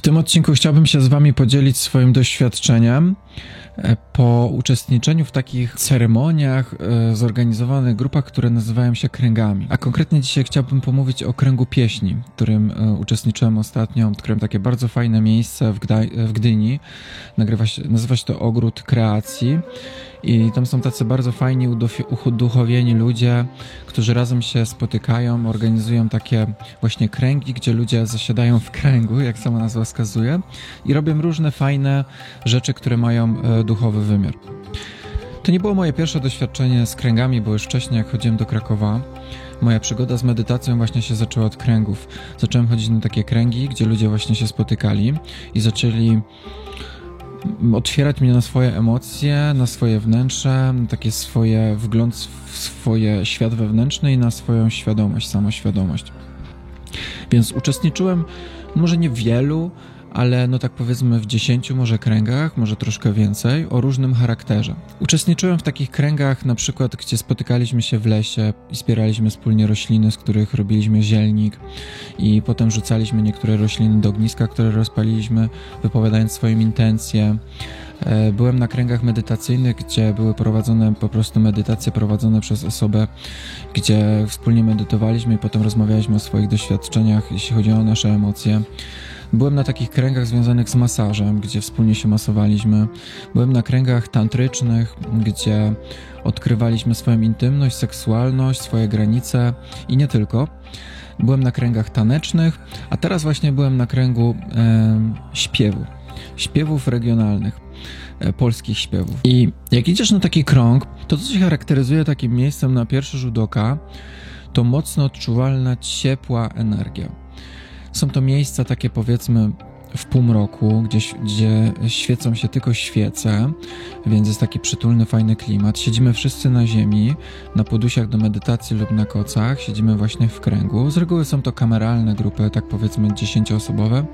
W tym odcinku chciałbym się z Wami podzielić swoim doświadczeniem po uczestniczeniu w takich ceremoniach e, zorganizowanych grupach, które nazywają się kręgami. A konkretnie dzisiaj chciałbym pomówić o kręgu pieśni, w którym e, uczestniczyłem ostatnio. Odkryłem takie bardzo fajne miejsce w, Gdaj- w Gdyni. Nagrywa się, nazywa się to Ogród Kreacji. I tam są tacy bardzo fajni, uduchowieni ludzie, którzy razem się spotykają, organizują takie właśnie kręgi, gdzie ludzie zasiadają w kręgu, jak sama nazwa wskazuje, i robią różne fajne rzeczy, które mają e, duchowy wymiar. To nie było moje pierwsze doświadczenie z kręgami, bo już wcześniej, jak chodziłem do Krakowa, moja przygoda z medytacją właśnie się zaczęła od kręgów. Zacząłem chodzić na takie kręgi, gdzie ludzie właśnie się spotykali i zaczęli otwierać mnie na swoje emocje, na swoje wnętrze, na takie swoje wgląd w swoje świat wewnętrzny i na swoją świadomość, samoświadomość. Więc uczestniczyłem może nie wielu, ale no tak powiedzmy w dziesięciu może kręgach, może troszkę więcej, o różnym charakterze. Uczestniczyłem w takich kręgach na przykład, gdzie spotykaliśmy się w lesie i zbieraliśmy wspólnie rośliny, z których robiliśmy zielnik i potem rzucaliśmy niektóre rośliny do ogniska, które rozpaliliśmy, wypowiadając swoje intencje. E, byłem na kręgach medytacyjnych, gdzie były prowadzone po prostu medytacje prowadzone przez osobę, gdzie wspólnie medytowaliśmy i potem rozmawialiśmy o swoich doświadczeniach, jeśli chodzi o nasze emocje. Byłem na takich kręgach związanych z masażem, gdzie wspólnie się masowaliśmy. Byłem na kręgach tantrycznych, gdzie odkrywaliśmy swoją intymność, seksualność, swoje granice i nie tylko. Byłem na kręgach tanecznych, a teraz właśnie byłem na kręgu e, śpiewu, śpiewów regionalnych e, polskich śpiewów. I jak idziesz na taki krąg, to co się charakteryzuje takim miejscem na pierwszy rzut oka, to mocno odczuwalna, ciepła energia. Są to miejsca takie powiedzmy w półmroku, gdzie, gdzie świecą się tylko świece, więc jest taki przytulny, fajny klimat. Siedzimy wszyscy na ziemi, na podusiach do medytacji lub na kocach, siedzimy właśnie w kręgu. Z reguły są to kameralne grupy, tak powiedzmy dziesięcioosobowe,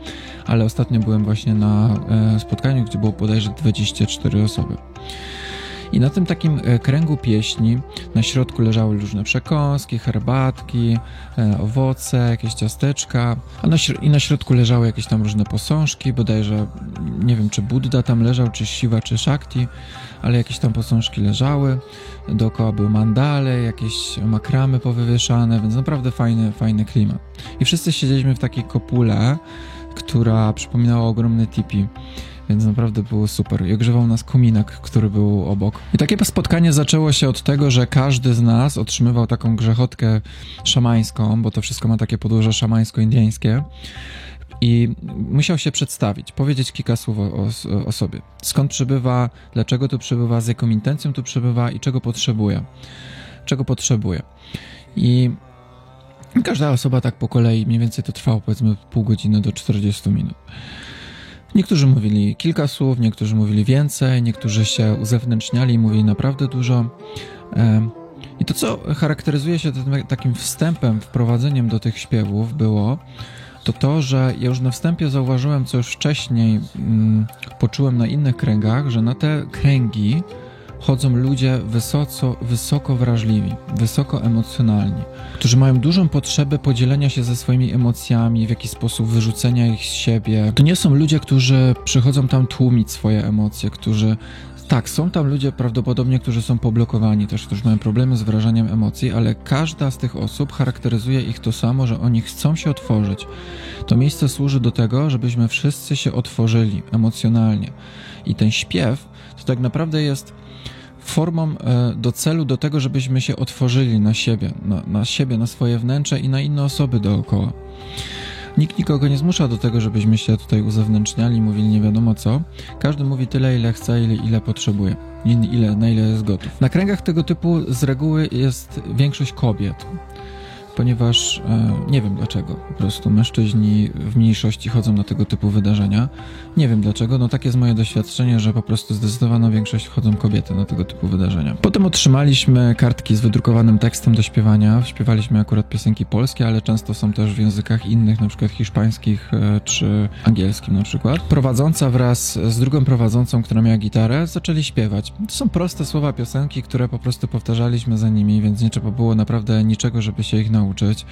ale ostatnio byłem właśnie na e, spotkaniu, gdzie było bodajże 24 osoby. I na tym takim e, kręgu pieśni na środku leżały różne przekąski, herbatki, e, owoce, jakieś ciasteczka, a na, i na środku leżały jakieś tam różne posążki, bodajże nie wiem czy Buddha tam leżał, czy Shiva, czy Shakti, ale jakieś tam posążki leżały. Dookoła były mandale, jakieś makramy powywieszane, więc naprawdę fajny, fajny klimat. I wszyscy siedzieliśmy w takiej kopule, która przypominała ogromny tipi więc naprawdę było super. I ogrzewał nas kominek, który był obok. I takie spotkanie zaczęło się od tego, że każdy z nas otrzymywał taką grzechotkę szamańską, bo to wszystko ma takie podłoże szamańsko-indyjskie. I musiał się przedstawić, powiedzieć kilka słów o, o, sobie. Skąd przybywa, dlaczego tu przybywa, z jaką intencją tu przybywa i czego potrzebuje. Czego potrzebuje. I każda osoba tak po kolei, mniej więcej to trwało powiedzmy pół godziny do 40 minut. Niektórzy mówili kilka słów, niektórzy mówili więcej, niektórzy się uzewnętrzniali i mówili naprawdę dużo. I to, co charakteryzuje się takim wstępem, wprowadzeniem do tych śpiewów, było to to, że ja już na wstępie zauważyłem, co już wcześniej mm, poczułem na innych kręgach, że na te kręgi chodzą ludzie wysoko, wysoko wrażliwi, wysoko emocjonalni, którzy mają dużą potrzebę podzielenia się ze swoimi emocjami, w jakiś sposób wyrzucenia ich z siebie. To nie są ludzie, którzy przychodzą tam tłumić swoje emocje, którzy tak, są tam ludzie prawdopodobnie, którzy są poblokowani też, którzy mają problemy z wyrażaniem emocji, ale każda z tych osób charakteryzuje ich to samo, że oni chcą się otworzyć. To miejsce służy do tego, żebyśmy wszyscy się otworzyli emocjonalnie. I ten śpiew to tak naprawdę jest formą e, do celu do tego, żebyśmy się otworzyli na siebie, na, na siebie, na swoje wnętrze i na inne osoby dookoła. Nikt nikogo nie zmusza do tego, żebyśmy się tutaj uzewnętrzniali, mówili nie wiadomo co. Każdy mówi tyle, ile chce, ile, ile potrzebuje, ile, na ile jest gotów. Na kręgach tego typu z reguły jest większość kobiet ponieważ e, nie wiem dlaczego. Po prostu mężczyźni w mniejszości chodzą na tego typu wydarzenia. Nie wiem dlaczego, no takie jest moje doświadczenie, że po prostu zdecydowana większość chodzą kobiety na tego typu wydarzenia. Potem otrzymaliśmy kartki z wydrukowanym tekstem do śpiewania. Śpiewaliśmy akurat piosenki polskie, ale często są też w językach innych, na przykład hiszpańskich e, czy angielskim na przykład. Prowadząca wraz z drugą prowadzącą, która miała gitarę, zaczęli śpiewać. To są proste słowa piosenki, które po prostu powtarzaliśmy za nimi, więc nie trzeba było naprawdę niczego, żeby się ich nauczyć nauczyć,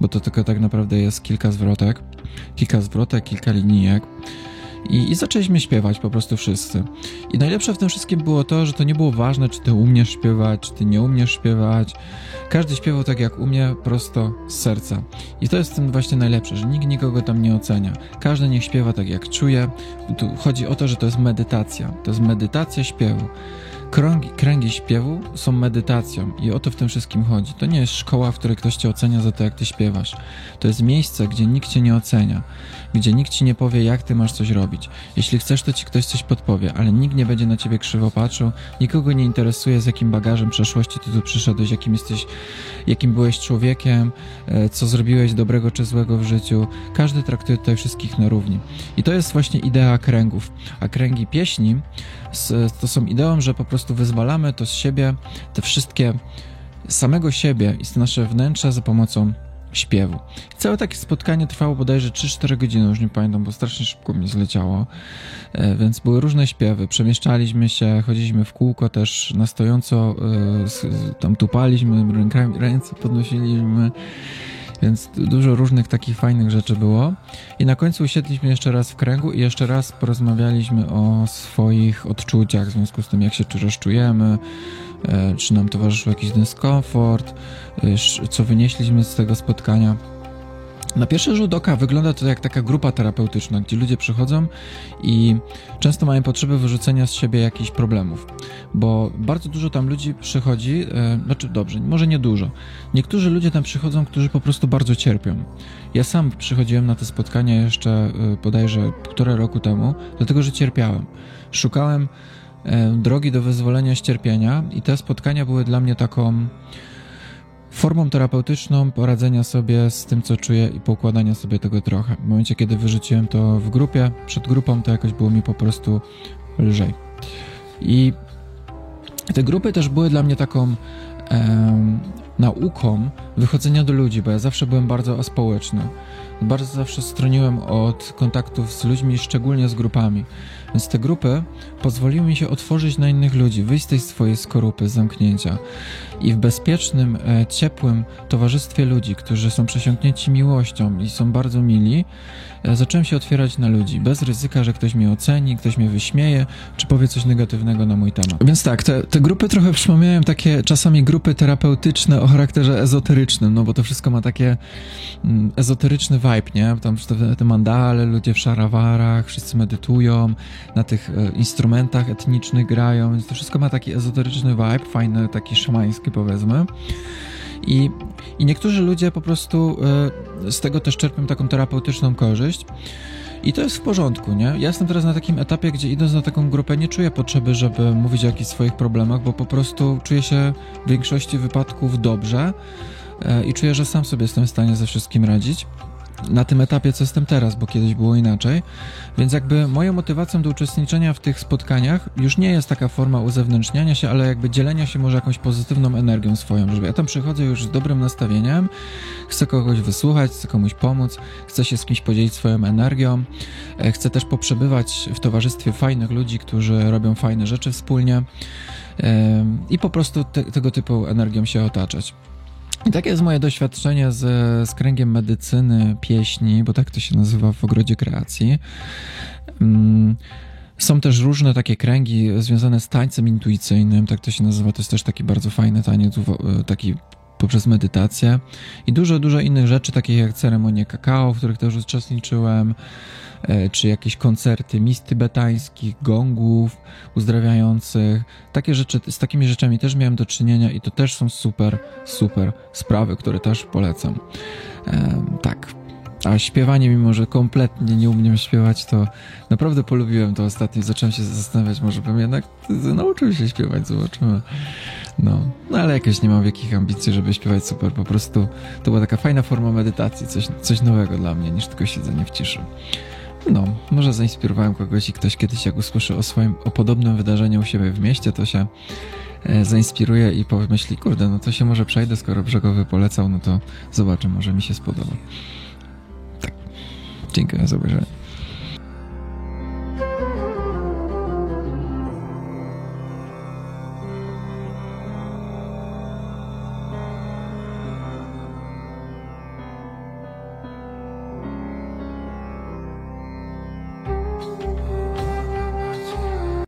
bo to tylko tak naprawdę jest kilka zwrotek, kilka zwrotek, kilka linijek. I, I zaczęliśmy śpiewać po prostu wszyscy. I najlepsze w tym wszystkim było to, że to nie było ważne, czy ty umiesz śpiewać, czy ty nie umiesz śpiewać. Każdy śpiewał tak jak umie, prosto z serca. I to jest w tym właśnie najlepsze, że nikt nikogo tam nie ocenia. Każdy niech śpiewa tak jak czuje. Tu chodzi o to, że to jest medytacja. To jest medytacja śpiewu. Krągi, kręgi śpiewu są medytacją i o to w tym wszystkim chodzi. To nie jest szkoła, w której ktoś cię ocenia za to, jak ty śpiewasz. To jest miejsce, gdzie nikt cię nie ocenia, gdzie nikt ci nie powie, jak ty masz coś robić. Jeśli chcesz, to ci ktoś coś podpowie, ale nikt nie będzie na ciebie krzywo patrzył, nikogo nie interesuje, z jakim bagażem przeszłości ty tu przyszedłeś, jakim jesteś, jakim byłeś człowiekiem, e, co zrobiłeś dobrego czy złego w życiu. Każdy traktuje tutaj wszystkich na równi. I to jest właśnie idea kręgów. A kręgi pieśni to są ideą, że po prostu wyzwalamy to z siebie, te wszystkie samego siebie i nasze wnętrze za pomocą śpiewu. Całe takie spotkanie trwało bodajże 3-4 godziny, już nie pamiętam, bo strasznie szybko mi zleciało, e, więc były różne śpiewy, przemieszczaliśmy się, chodziliśmy w kółko też na stojąco, e, tam tupaliśmy, ręce podnosiliśmy, więc dużo różnych takich fajnych rzeczy było. I na końcu usiedliśmy jeszcze raz w kręgu i jeszcze raz porozmawialiśmy o swoich odczuciach w związku z tym, jak się czy czujemy, e, czy nam towarzyszył jakiś dyskomfort, e, co wynieśliśmy z tego spotkania. Na pierwszy rzut oka wygląda to jak taka grupa terapeutyczna, gdzie ludzie przychodzą i często mają potrzebę wyrzucenia z siebie jakichś problemów, bo bardzo dużo tam ludzi przychodzi, e, znaczy dobrze, może nie dużo. Niektórzy ludzie tam przychodzą, którzy po prostu bardzo cierpią. Ja sam przychodziłem na te spotkania jeszcze e, bodajże półtora roku temu, dlatego że cierpiałem. Szukałem e, drogi do wyzwolenia z cierpienia i te spotkania były dla mnie taką formą terapeutyczną poradzenia sobie z tym, co czuję i poukładania sobie tego trochę. W momencie, kiedy wyrzuciłem to w grupie, przed grupą, to jakoś było mi po prostu lżej. I te grupy też były dla mnie taką nauką wychodzenia do ludzi, bo ja zawsze byłem bardzo aspołeczny. Bardzo zawsze stroniłem od kontaktów z ludźmi, szczególnie z grupami. Więc te grupy pozwoliły mi się otworzyć na innych ludzi, wyjść z tej swojej skorupy, zamknięcia. I w bezpiecznym, e, ciepłym towarzystwie ludzi, którzy są przesiąknięci miłością i są bardzo mili, e, zacząłem się otwierać na ludzi, bez ryzyka, że ktoś mnie oceni, ktoś mnie wyśmieje, czy powie coś negatywnego na mój temat. Więc tak, te, te grupy trochę przypominają takie czasami grupy terapeutyczne charakterze ezoterycznym, no bo to wszystko ma takie mm, ezoteryczny vibe, nie? Tam te, te mandale, ludzie w szarawarach, wszyscy medytują, na tych e, instrumentach etnicznych grają, więc to wszystko ma taki ezoteryczny vibe, fajny, taki szamański powiedzmy. I, I niektórzy ludzie po prostu y, z tego też czerpią taką terapeutyczną korzyść. I to jest w porządku, nie? Ja jestem teraz na takim etapie, gdzie idąc na taką grupę, nie czuję potrzeby, żeby mówić o jakichś swoich problemach, bo po prostu czuję się w większości wypadków dobrze y, i czuję, że sam sobie jestem w stanie ze wszystkim radzić na tym etapie, co jestem teraz, bo kiedyś było inaczej. Więc jakby moją motywacją do uczestniczenia w tych spotkaniach już nie jest taka forma uzewnętrzniania się, ale jakby dzielenia się może jakąś pozytywną energią swoją, żeby ja tam przychodzę już z dobrym nastawieniem, chcę kogoś wysłuchać, chcę komuś pomóc, chcę się z kimś podzielić swoją energią, e, chcę też poprzebywać w towarzystwie fajnych ludzi, którzy robią fajne rzeczy wspólnie i po prostu te, tego typu energią się otaczać. I takie jest moje doświadczenie z, z kręgiem medycyny pieśni, bo tak to się nazywa w ogrodzie kreacji. Mm, są też różne takie kręgi związane z tańcem intuicyjnym, tak to się nazywa. To jest też taki bardzo fajny taniec, taki poprzez medytację i dużo, dużo innych rzeczy, takich jak ceremonie kakao, w których też uczestniczyłem, e, czy jakieś koncerty mis tybetańskich, gongów uzdrawiających. Takie rzeczy, z takimi rzeczami też miałem do czynienia i to też są super, super sprawy, które też polecam. tak. A śpiewanie, mimo że kompletnie nie umiem śpiewać, to naprawdę polubiłem to ostatnio. Zacząłem się zastanawiać, może bym jednak nauczył się śpiewać, zobaczymy. No, no ale jakoś nie mam wielkich ambicji, żeby śpiewać super. Po prostu to była taka fajna forma medytacji, coś, coś nowego dla mnie, niż tylko siedzenie w ciszy. No, może zainspirowałem kogoś i ktoś kiedyś jak usłyszy o swoim, o podobnym wydarzeniu u siebie w mieście, to się e, zainspiruje i pomyśli, kurde, no to się może przejdę, skoro Brzegowy polecał, no to zobaczę, może mi się spodoba. Dziękuję za obejrzenie.